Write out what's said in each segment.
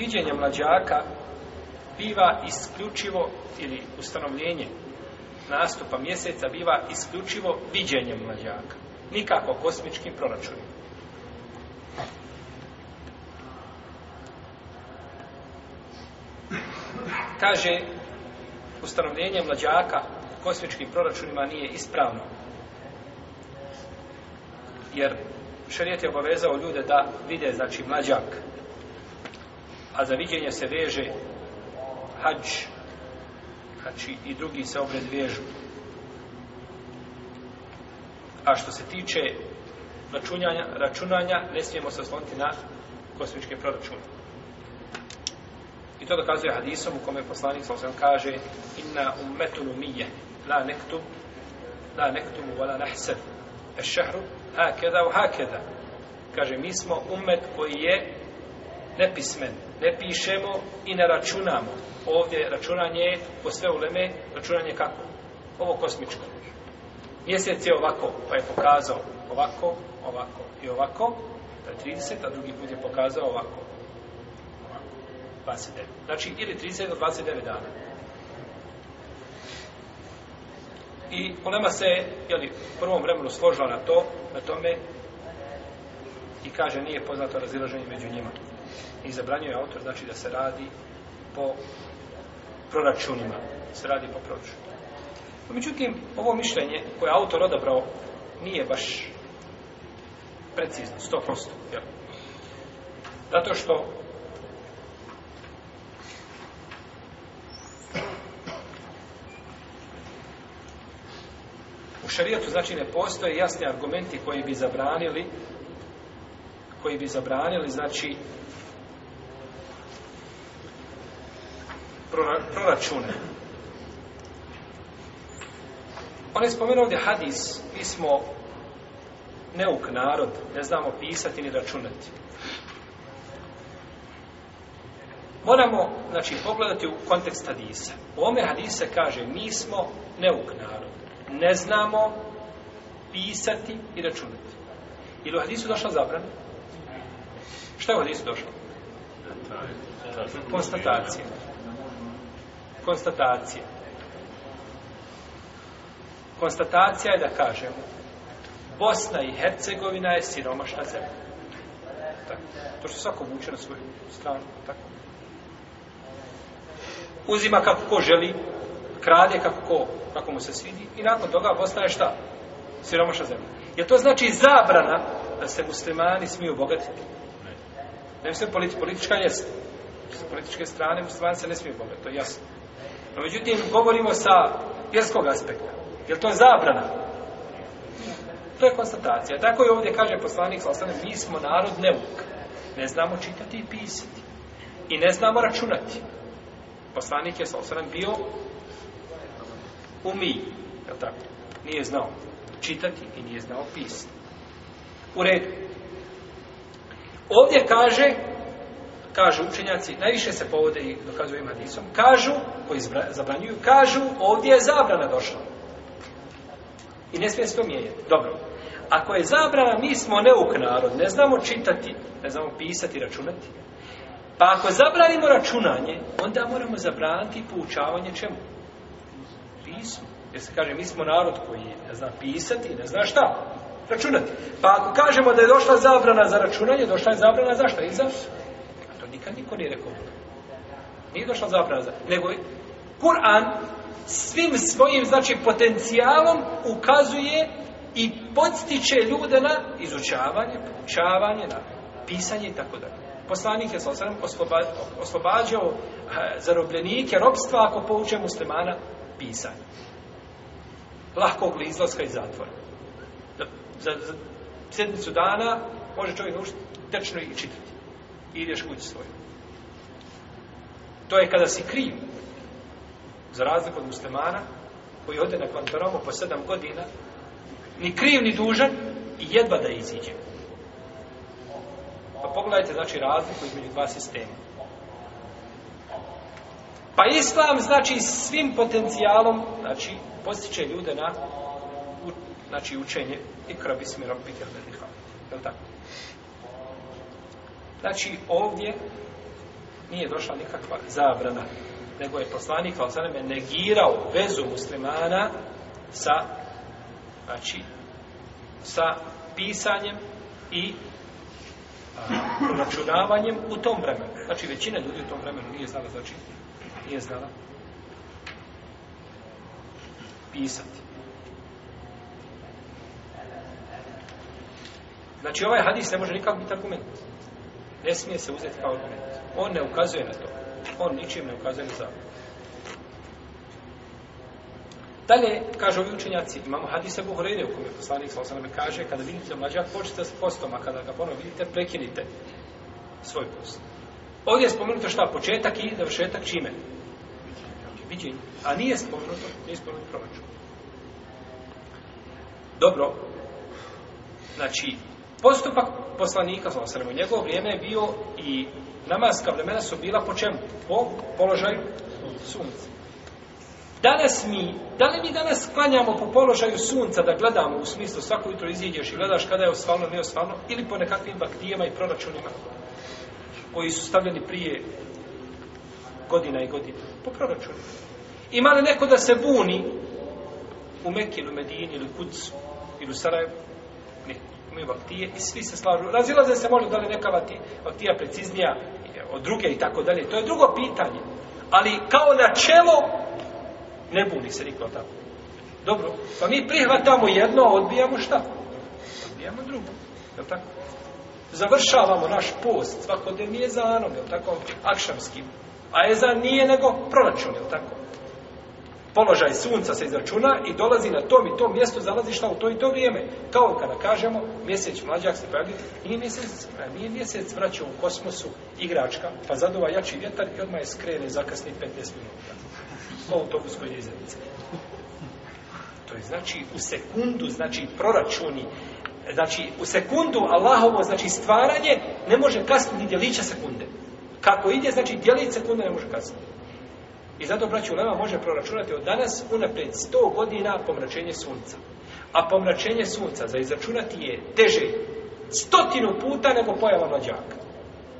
viđenje mlađaka biva isključivo ili ustanovljenje nastupa mjeseca biva isključivo viđenjem mlađaka. Nikako kosmičkim proračunima. Kaže, ustanovljenje mlađaka kosmičkim proračunima nije ispravno. Jer šarijet je obavezao ljude da vide, znači, mlađak a za viđenje se veže hađ znači i drugi se obred vežu a što se tiče računanja, računanja ne smijemo se osloniti na kosmičke proračune i to dokazuje hadisom u kome poslanik Salosan kaže inna ummetun umije la nektum la nektum u vala nahsad e šehru hakeda u hakeda kaže mi smo umet koji je nepismen, ne pišemo i ne računamo. Ovdje računanje je, po sve uleme, računanje kako? Ovo kosmičko. Mjesec je ovako, pa je pokazao ovako, ovako i ovako, to je 30, a drugi put je pokazao ovako, ovako, 29. Znači, ili 30 do 29 dana. I ulema se, jeli, u prvom vremenu složila na to, na tome, i kaže, nije poznato razilaženje među njima i zabranjuje autor znači da se radi po proračunima se radi po proračunima međutim ovo mišljenje koje autor odabrao nije baš precizno, sto prosto zato što U šarijatu znači ne postoje jasni argumenti koji bi zabranili koji bi zabranili znači proračune. On je spomenuo ovdje hadis, mi smo neuk narod, ne znamo pisati ni računati. Moramo, znači, pogledati u kontekst hadisa. U ome hadise kaže, mi smo neuk narod, ne znamo pisati i računati. Ili u hadisu došla zabrana? Šta je u hadisu došlo? Konstatacija konstatacije. Konstatacija je da kažemo Bosna i Hercegovina je siromašna zemlja. Tako. To što svako vuče na svoju stranu. Tako. Uzima kako ko želi, krade kako, ko, kako mu se svidi i nakon toga postane šta? Siromašna zemlja. Je to znači zabrana da se muslimani smiju bogatiti? Ne. Ne mislim politi, politička jest. S političke strane muslimani se ne smiju bogatiti, to je jasno. No, međutim, govorimo sa vjerskog aspekta. Je to zabrana? To je konstatacija. Tako je ovdje kaže poslanik Salasana, mi smo narod neuk. Ne znamo čitati i pisati. I ne znamo računati. Poslanik je Salasana bio umij. Je tako? Nije znao čitati i nije znao pisati. U redu. Ovdje kaže kažu učenjaci, najviše se povode i dokazuju hadisom, kažu, koji zabranjuju, kažu, ovdje je zabrana došla. I ne smije se to mijenjati. Dobro. Ako je zabrana, mi smo neuk narod, ne znamo čitati, ne znamo pisati, računati. Pa ako zabranimo računanje, onda moramo zabraniti poučavanje čemu? Pismu. Jer se kaže, mi smo narod koji ne zna pisati, ne zna šta, računati. Pa ako kažemo da je došla zabrana za računanje, došla je zabrana za šta? I za poslanika, niko nije rekao. Nije došla zabraza. Nego Kur'an svim svojim, znači, potencijalom ukazuje i podstiče ljude na izučavanje, poučavanje, na pisanje i tako dalje. Poslanik je sa osvrame oslobađao eh, zarobljenike, robstva, ako pouče muslimana, pisanje. Lahkog li izlaska iz zatvora. Za, za, za sedmicu dana može čovjek učiti tečno i čitati i ideš kući svoj. To je kada si kriv, za razliku od muslimana, koji ode na kvantoromu po sedam godina, ni kriv, ni dužan, i jedva da iziđe. Pa pogledajte, znači, razliku između dva sistema. Pa islam, znači, svim potencijalom, znači, postiče ljude na u, znači, učenje i krabi smirom piti al-Berniha. Je li tako? Znači, ovdje nije došla nikakva zabrana, nego je poslanik Al-Saleme negirao vezu muslimana sa, znači, sa pisanjem i računavanjem u tom vremenu. Znači, većina ljudi u tom vremenu nije znala, znači, nije znala pisati. Znači, ovaj hadis ne može nikak biti argument ne smije se uzeti kao argument. On ne ukazuje na to. On ničim ne ukazuje na zavod. Dalje, kaže ovi učenjaci, imamo hadisa Buhorejde u kojem je poslanik sa osanome kaže, kada vidite mlađa, počite s postom, a kada ga ponovno vidite, prekinite svoj post. Ovdje je spomenuto šta, početak i završetak čime? Viđenje. A nije spomenuto, nije spomenuto proračun. Dobro, znači, Postupak poslanika, znači u njegovo vrijeme je bio i namaska vremena su bila po čemu? Po položaju sunca. Danas mi, da li mi danas klanjamo po položaju sunca da gledamo u smislu svako jutro izjedješ i gledaš kada je osvalno, ne osvalno, ili po nekakvim baktijama i proračunima koji su stavljeni prije godina i godina. Po proračunima. Ima li neko da se buni u Mekinu, Medini ili Kucu ili u Sarajevo? imaju vaktije i svi se slažu. Razilaze se možda da li neka vaktija preciznija e, od druge i tako dalje. To je drugo pitanje. Ali kao načelo ne buni se niko tako. Dobro, pa mi prihvatamo jedno, a odbijamo šta? Odbijamo drugo. Je tako? Završavamo naš post svakodnevni je zanom, je tako? Akšamski. A je za nije nego proračun, je tako? položaj sunca se izračuna i dolazi na tom i tom mjestu zalazišta u to i to vrijeme. Kao kada kažemo, mjesec mlađak se pojavlja, nije mjesec, nije mjesec vraća u kosmosu igračka, pa zaduva jači vjetar i odmah je skrene zakasni 15 minuta. O autobus koji je izredice. To je znači u sekundu, znači proračuni, znači u sekundu Allahovo, znači stvaranje, ne može kasniti djelića sekunde. Kako ide, znači djelić sekunde ne može kasniti. I zato, braću Lema, može proračunati od danas unaprijed 100 godina pomračenje sunca. A pomračenje sunca za izračunati je teže stotinu puta nego pojava mlađaka.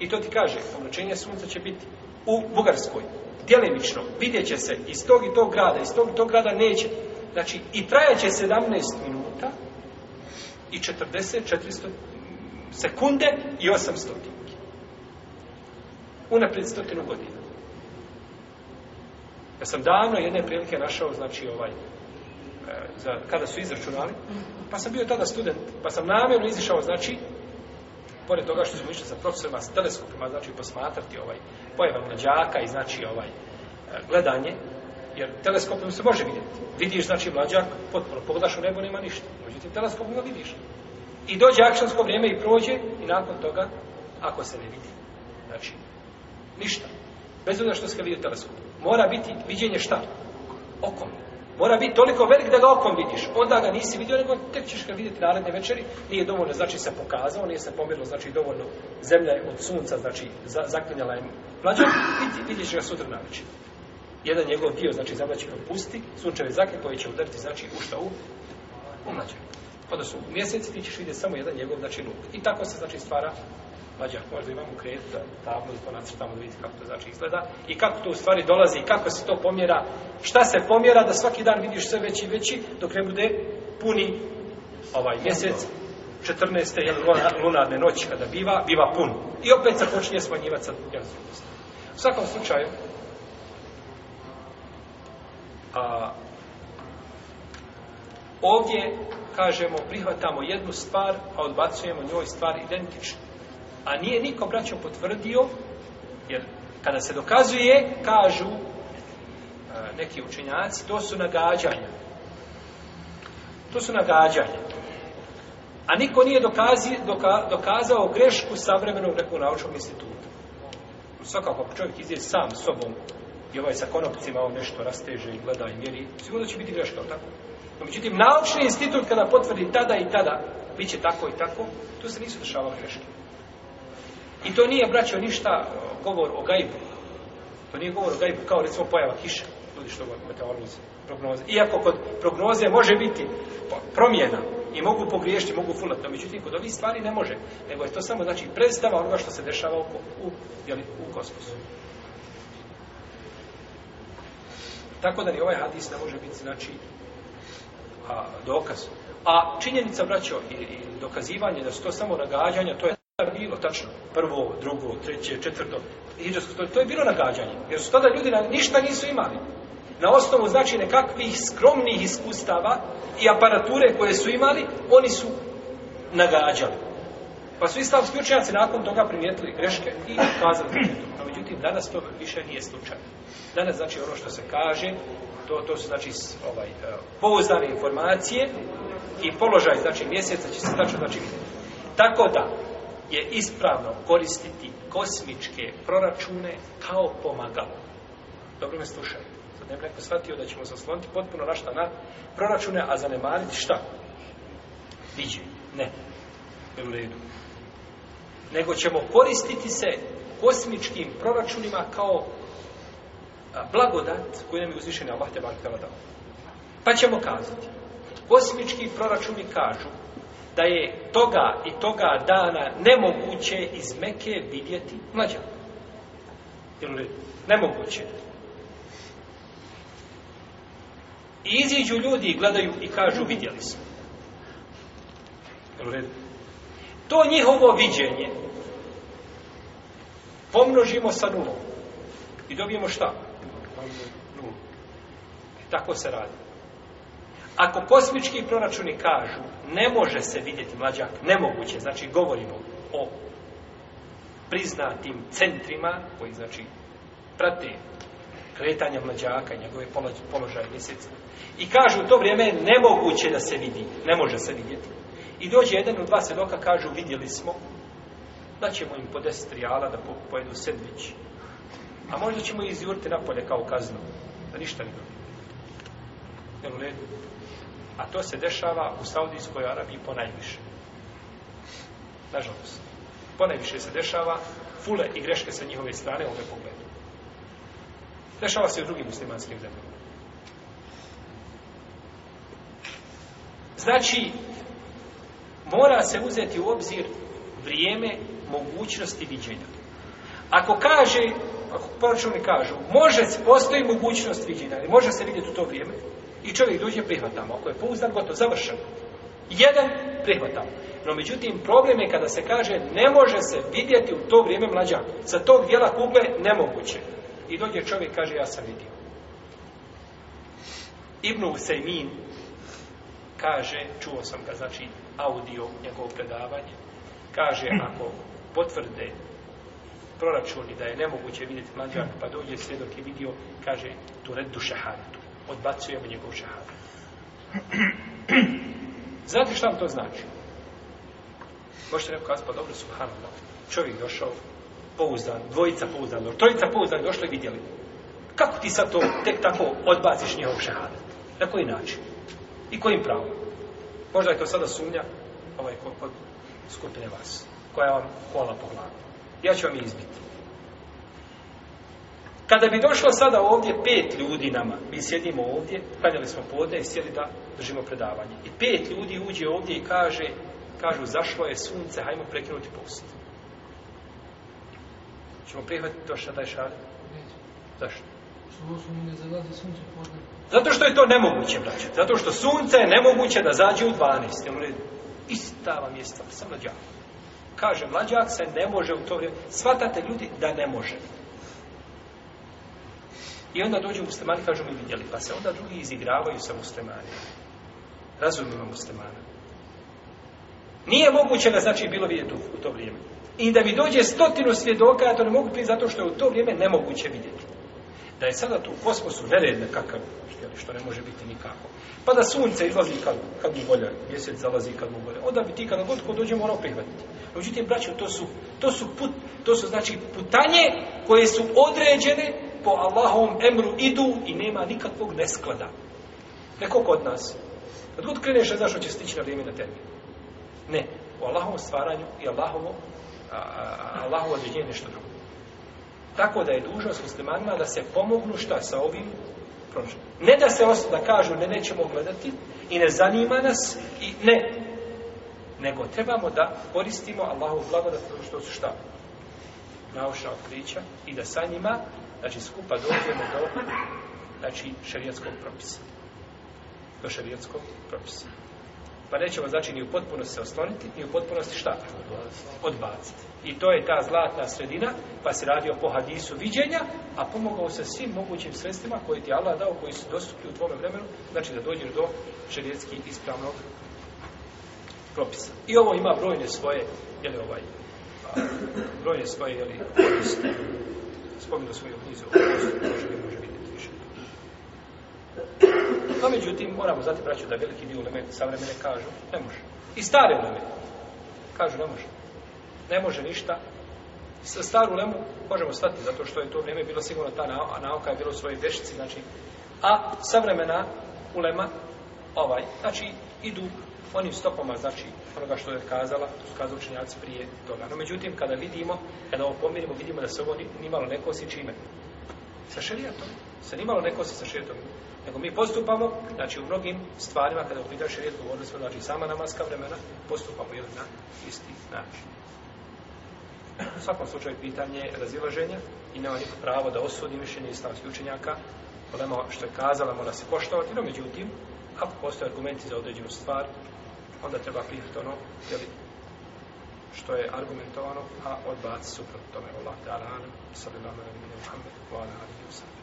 I to ti kaže, pomračenje sunca će biti u Bugarskoj. Djelimično, vidjet će se iz tog i tog grada, iz tog i tog grada neće. Znači, i trajaće 17 minuta i 40, 400 sekunde i 800 godina. Unaprijed stotinu godina. Ja sam davno jedne prilike našao, znači, ovaj, e, za, kada su izračunali, pa sam bio tada student, pa sam namjerno izišao, znači, pored toga što smo išli sa profesorima, s teleskopima, znači, posmatrati ovaj pojavan mlađaka i, znači, ovaj, e, gledanje, jer teleskopom se može vidjeti. Vidiš, znači, mlađak, potpuno, pogledaš u nebo, nema ništa. Međutim, teleskopom ga vidiš. I dođe akšansko vrijeme i prođe, i nakon toga, ako se ne vidi, znači, ništa. Bez obzira što se vidi u teleskopu. Mora biti viđenje šta? Okom. Mora biti toliko velik da ga okom vidiš. Onda ga nisi vidio, nego tek ćeš ga vidjeti naredne večeri. Nije dovoljno, znači se pokazao, nije se pomirilo, znači dovoljno zemlja je od sunca, znači za, zaklinjala je plađa, vidi, vidiš ga sutra na večer. Jedan njegov dio, znači zemlja će propusti, sunčeve zaklinje koje će udariti, znači u šta u? U mlađa. Kada su mjeseci, ti ćeš vidjeti samo jedan njegov, znači luk. I tako se, znači, stvara mlađa koja imamo kreditu za tablu, da to nacrtamo, da vidite kako to znači izgleda i kako to u stvari dolazi i kako se to pomjera, šta se pomjera da svaki dan vidiš sve veći i veći dok ne bude puni ovaj mjesec, 14. Jel, lunarne noći kada biva, biva pun. I opet se počinje smanjivati sa jednostavnosti. U svakom slučaju, a, ovdje kažemo, prihvatamo jednu stvar, a odbacujemo njoj stvar identičnu. A nije niko, braćo, potvrdio, jer kada se dokazuje, kažu e, neki učenjaci, to su nagađanja. To su nagađanja. A niko nije dokazi, doka, dokazao grešku savremenog nekog naučnog instituta. Svakako, ako čovjek izje sam sobom i ovaj sa konopcima on nešto rasteže i gleda i mjeri, sigurno će biti greška, tako? No, međutim, naučni institut kada potvrdi tada i tada, bit će tako i tako, tu se nisu dešavali greške. I to nije, braćo, ništa govor o gajbu. To nije govor o gajbu, kao recimo pojava kiša. Ljudi što govori, meteorolozi, prognoze. Iako kod prognoze može biti promjena i mogu pogriješiti, mogu fulat, no međutim, kod ovih stvari ne može. Nego je to samo, znači, predstava onoga što se dešava u, u, jeli, u kosmosu. Tako da ni ovaj hadis ne može biti, znači, a, dokaz. A činjenica, braćo, i, i dokazivanje da su to samo nagađanja, to je Jel tačno? Prvo, drugo, treće, četvrto. Hidžarsko stoljeće. To je bilo nagađanje. Jer su tada ljudi na, ništa nisu imali. Na osnovu znači nekakvih skromnih iskustava i aparature koje su imali, oni su nagađali. Pa su islamski učenjaci nakon toga primijetili greške i ukazali na to. No, međutim, danas to više nije slučaj. Danas znači ono što se kaže, to, to su znači ovaj, e, pouzdane informacije i položaj znači mjeseca će se tačno znači vidjeti. Tako da, je ispravno koristiti kosmičke proračune kao pomagalo. Dobro me slušaju. Sad ne bih neko shvatio da ćemo zasloniti potpuno našta na proračune, a zanemariti šta? Viđe. Ne. Je u redu. Nego ćemo koristiti se kosmičkim proračunima kao blagodat koji nam je uzvišen Allah te bar dao. Pa ćemo kazati. Kosmički proračuni kažu da je toga i toga dana nemoguće iz Meke vidjeti mlađa. Ili nemoguće. I iziđu ljudi gledaju i kažu vidjeli smo. To njihovo viđenje pomnožimo sa nulom. I dobijemo šta? Tako se radi. Ako kosmički proračuni kažu ne može se vidjeti mlađak, nemoguće, znači govorimo o priznatim centrima koji znači prate kretanje mlađaka i njegove položaje mjeseca. I kažu to vrijeme je nemoguće da se vidi, ne može se vidjeti. I dođe jedan od dva svjedoka, kažu vidjeli smo, da ćemo im po deset rijala da pojedu sedmić. A možda ćemo i izjuriti napolje kao kaznu, da ništa ne dobijemo jeste u redu? A to se dešava u Saudijskoj Arabiji ponajviše. Nažalost. Ponajviše se dešava fule i greške sa njihove strane u ove pogledu. Dešava se i u drugim muslimanskim zemljama. Znači, mora se uzeti u obzir vrijeme mogućnosti viđenja. Ako kaže, ako poračuni kažu, može, postoji mogućnost viđenja, ali može se vidjeti u to vrijeme, I čovjek dođe, prihvatamo. Ako je pouzdan, gotovo, završeno. Jedan, prihvatamo. No, međutim, problem je kada se kaže, ne može se vidjeti u to vrijeme mlađak. Sa tog dijela kugle, nemoguće. I dođe čovjek, kaže, ja sam vidio. Ibnu Sejmin kaže, čuo sam ga, znači, audio njegovog predavanja, kaže, ako potvrde proračuni da je nemoguće vidjeti mlađak, pa dođe sve dok je vidio, kaže, tu red dušehad, odbacujemo njegov šahad. Znate šta to znači? Možete neko kazi, pa dobro, subhanallah, čovjek došao, pouzdan, dvojica pouzdan, trojica pouzdan, došli i vidjeli. Kako ti sad to tek tako odbaciš njegov šahad? Na koji način? I kojim pravom? Možda je to sada sumnja, ovaj, kod, kod skupine vas, koja vam kola po glavi. Ja ću vam izbiti. Kada bi došlo sada ovdje pet ljudi nama, mi sjedimo ovdje, kanjali smo podne i sjeli da držimo predavanje. I pet ljudi uđe ovdje i kaže, kažu, zašlo je sunce, hajmo prekinuti post. Čemo prihvatiti to šta daje šare? Zašto? Zato što je to nemoguće, braće. Zato što sunce je nemoguće da zađe u 12. Ono je ista vam je stvar, sam mlađak. Kaže, mlađak se ne može u to vrijeme. Svatate ljudi da ne može. I onda dođu muslimani, kažu mi vidjeli, pa se onda drugi izigravaju sa muslimanima. Razumimo muslimana. Nije moguće da znači bilo vidjeti u, u to vrijeme. I da mi dođe stotinu svjedoka, ja to ne mogu prijeti zato što je u to vrijeme nemoguće vidjeti. Da je sada tu u kosmosu neredne kakav, što ne može biti nikako. Pa da sunce izlazi kad, kad mu volja, mjesec zalazi kad mu volja. Onda bi ti kada god ko dođe morao prihvatiti. Međutim, braćo, to su, to su, put, to su znači putanje koje su određene po Allahovom emru idu i nema nikakvog nesklada. Neko kod nas. Kad god kreneš, ne znaš će stići na vrijeme na termin. Ne. U Allahovom stvaranju i Allahovo, a, a, Allahovo određenje je nešto drugo. Tako da je dužnost muslimanima da se pomognu šta sa ovim pronašli. Ne da se osta da kažu ne nećemo gledati i ne zanima nas i ne. Nego trebamo da koristimo Allahovu blagodat što su šta naučna otkrića i da sa njima znači skupa dođemo do znači šerijatskog propisa do šerijatskog propisa pa nećemo znači ni u potpunosti se osloniti ni u potpunosti šta? odbaciti i to je ta zlatna sredina pa se radio po hadisu viđenja a pomogao se svim mogućim sredstvima koje ti Allah dao koji su dostupni u tvojem vremenu znači da dođeš do šerijatski ispravnog propisa i ovo ima brojne svoje jeli ovaj brojne svoje jeli, spominu svoju knjizu, ne može vidjeti više. No, međutim, moramo zati braću da veliki dio uleme savremene kažu, ne može. I stare uleme kažu, ne može. Ne može ništa. Sa staru lemu možemo stati, zato što je to vrijeme bilo sigurno ta nauka je bilo u svojoj vešci, znači, a savremena ulema, ovaj, znači, idu onim stopama, znači, onoga što je kazala, to su kazali učenjaci prije toga. No, međutim, kada vidimo, kada ovo pomirimo, vidimo da se ovo nimalo neko si čime. Sa šerijatom. Se nimalo neko si sa šerijatom. Nego mi postupamo, znači, u mnogim stvarima, kada u pitanju šerijat govorili smo, znači, sama namaska vremena, postupamo jedan na isti način. U svakom slučaju, pitanje je razilaženja i nema niko pravo da osudi mišljenje islamskih učenjaka, problema što je kazala mora se poštovati, no međutim, ako postoje argumenti za određenu stvar, onda treba prihvatiti ono jeli, što je argumentovano, a odbaciti suprotno tome. Allah ta'ala, sallallahu alaihi wa sallam, wa alaihi wa sallam.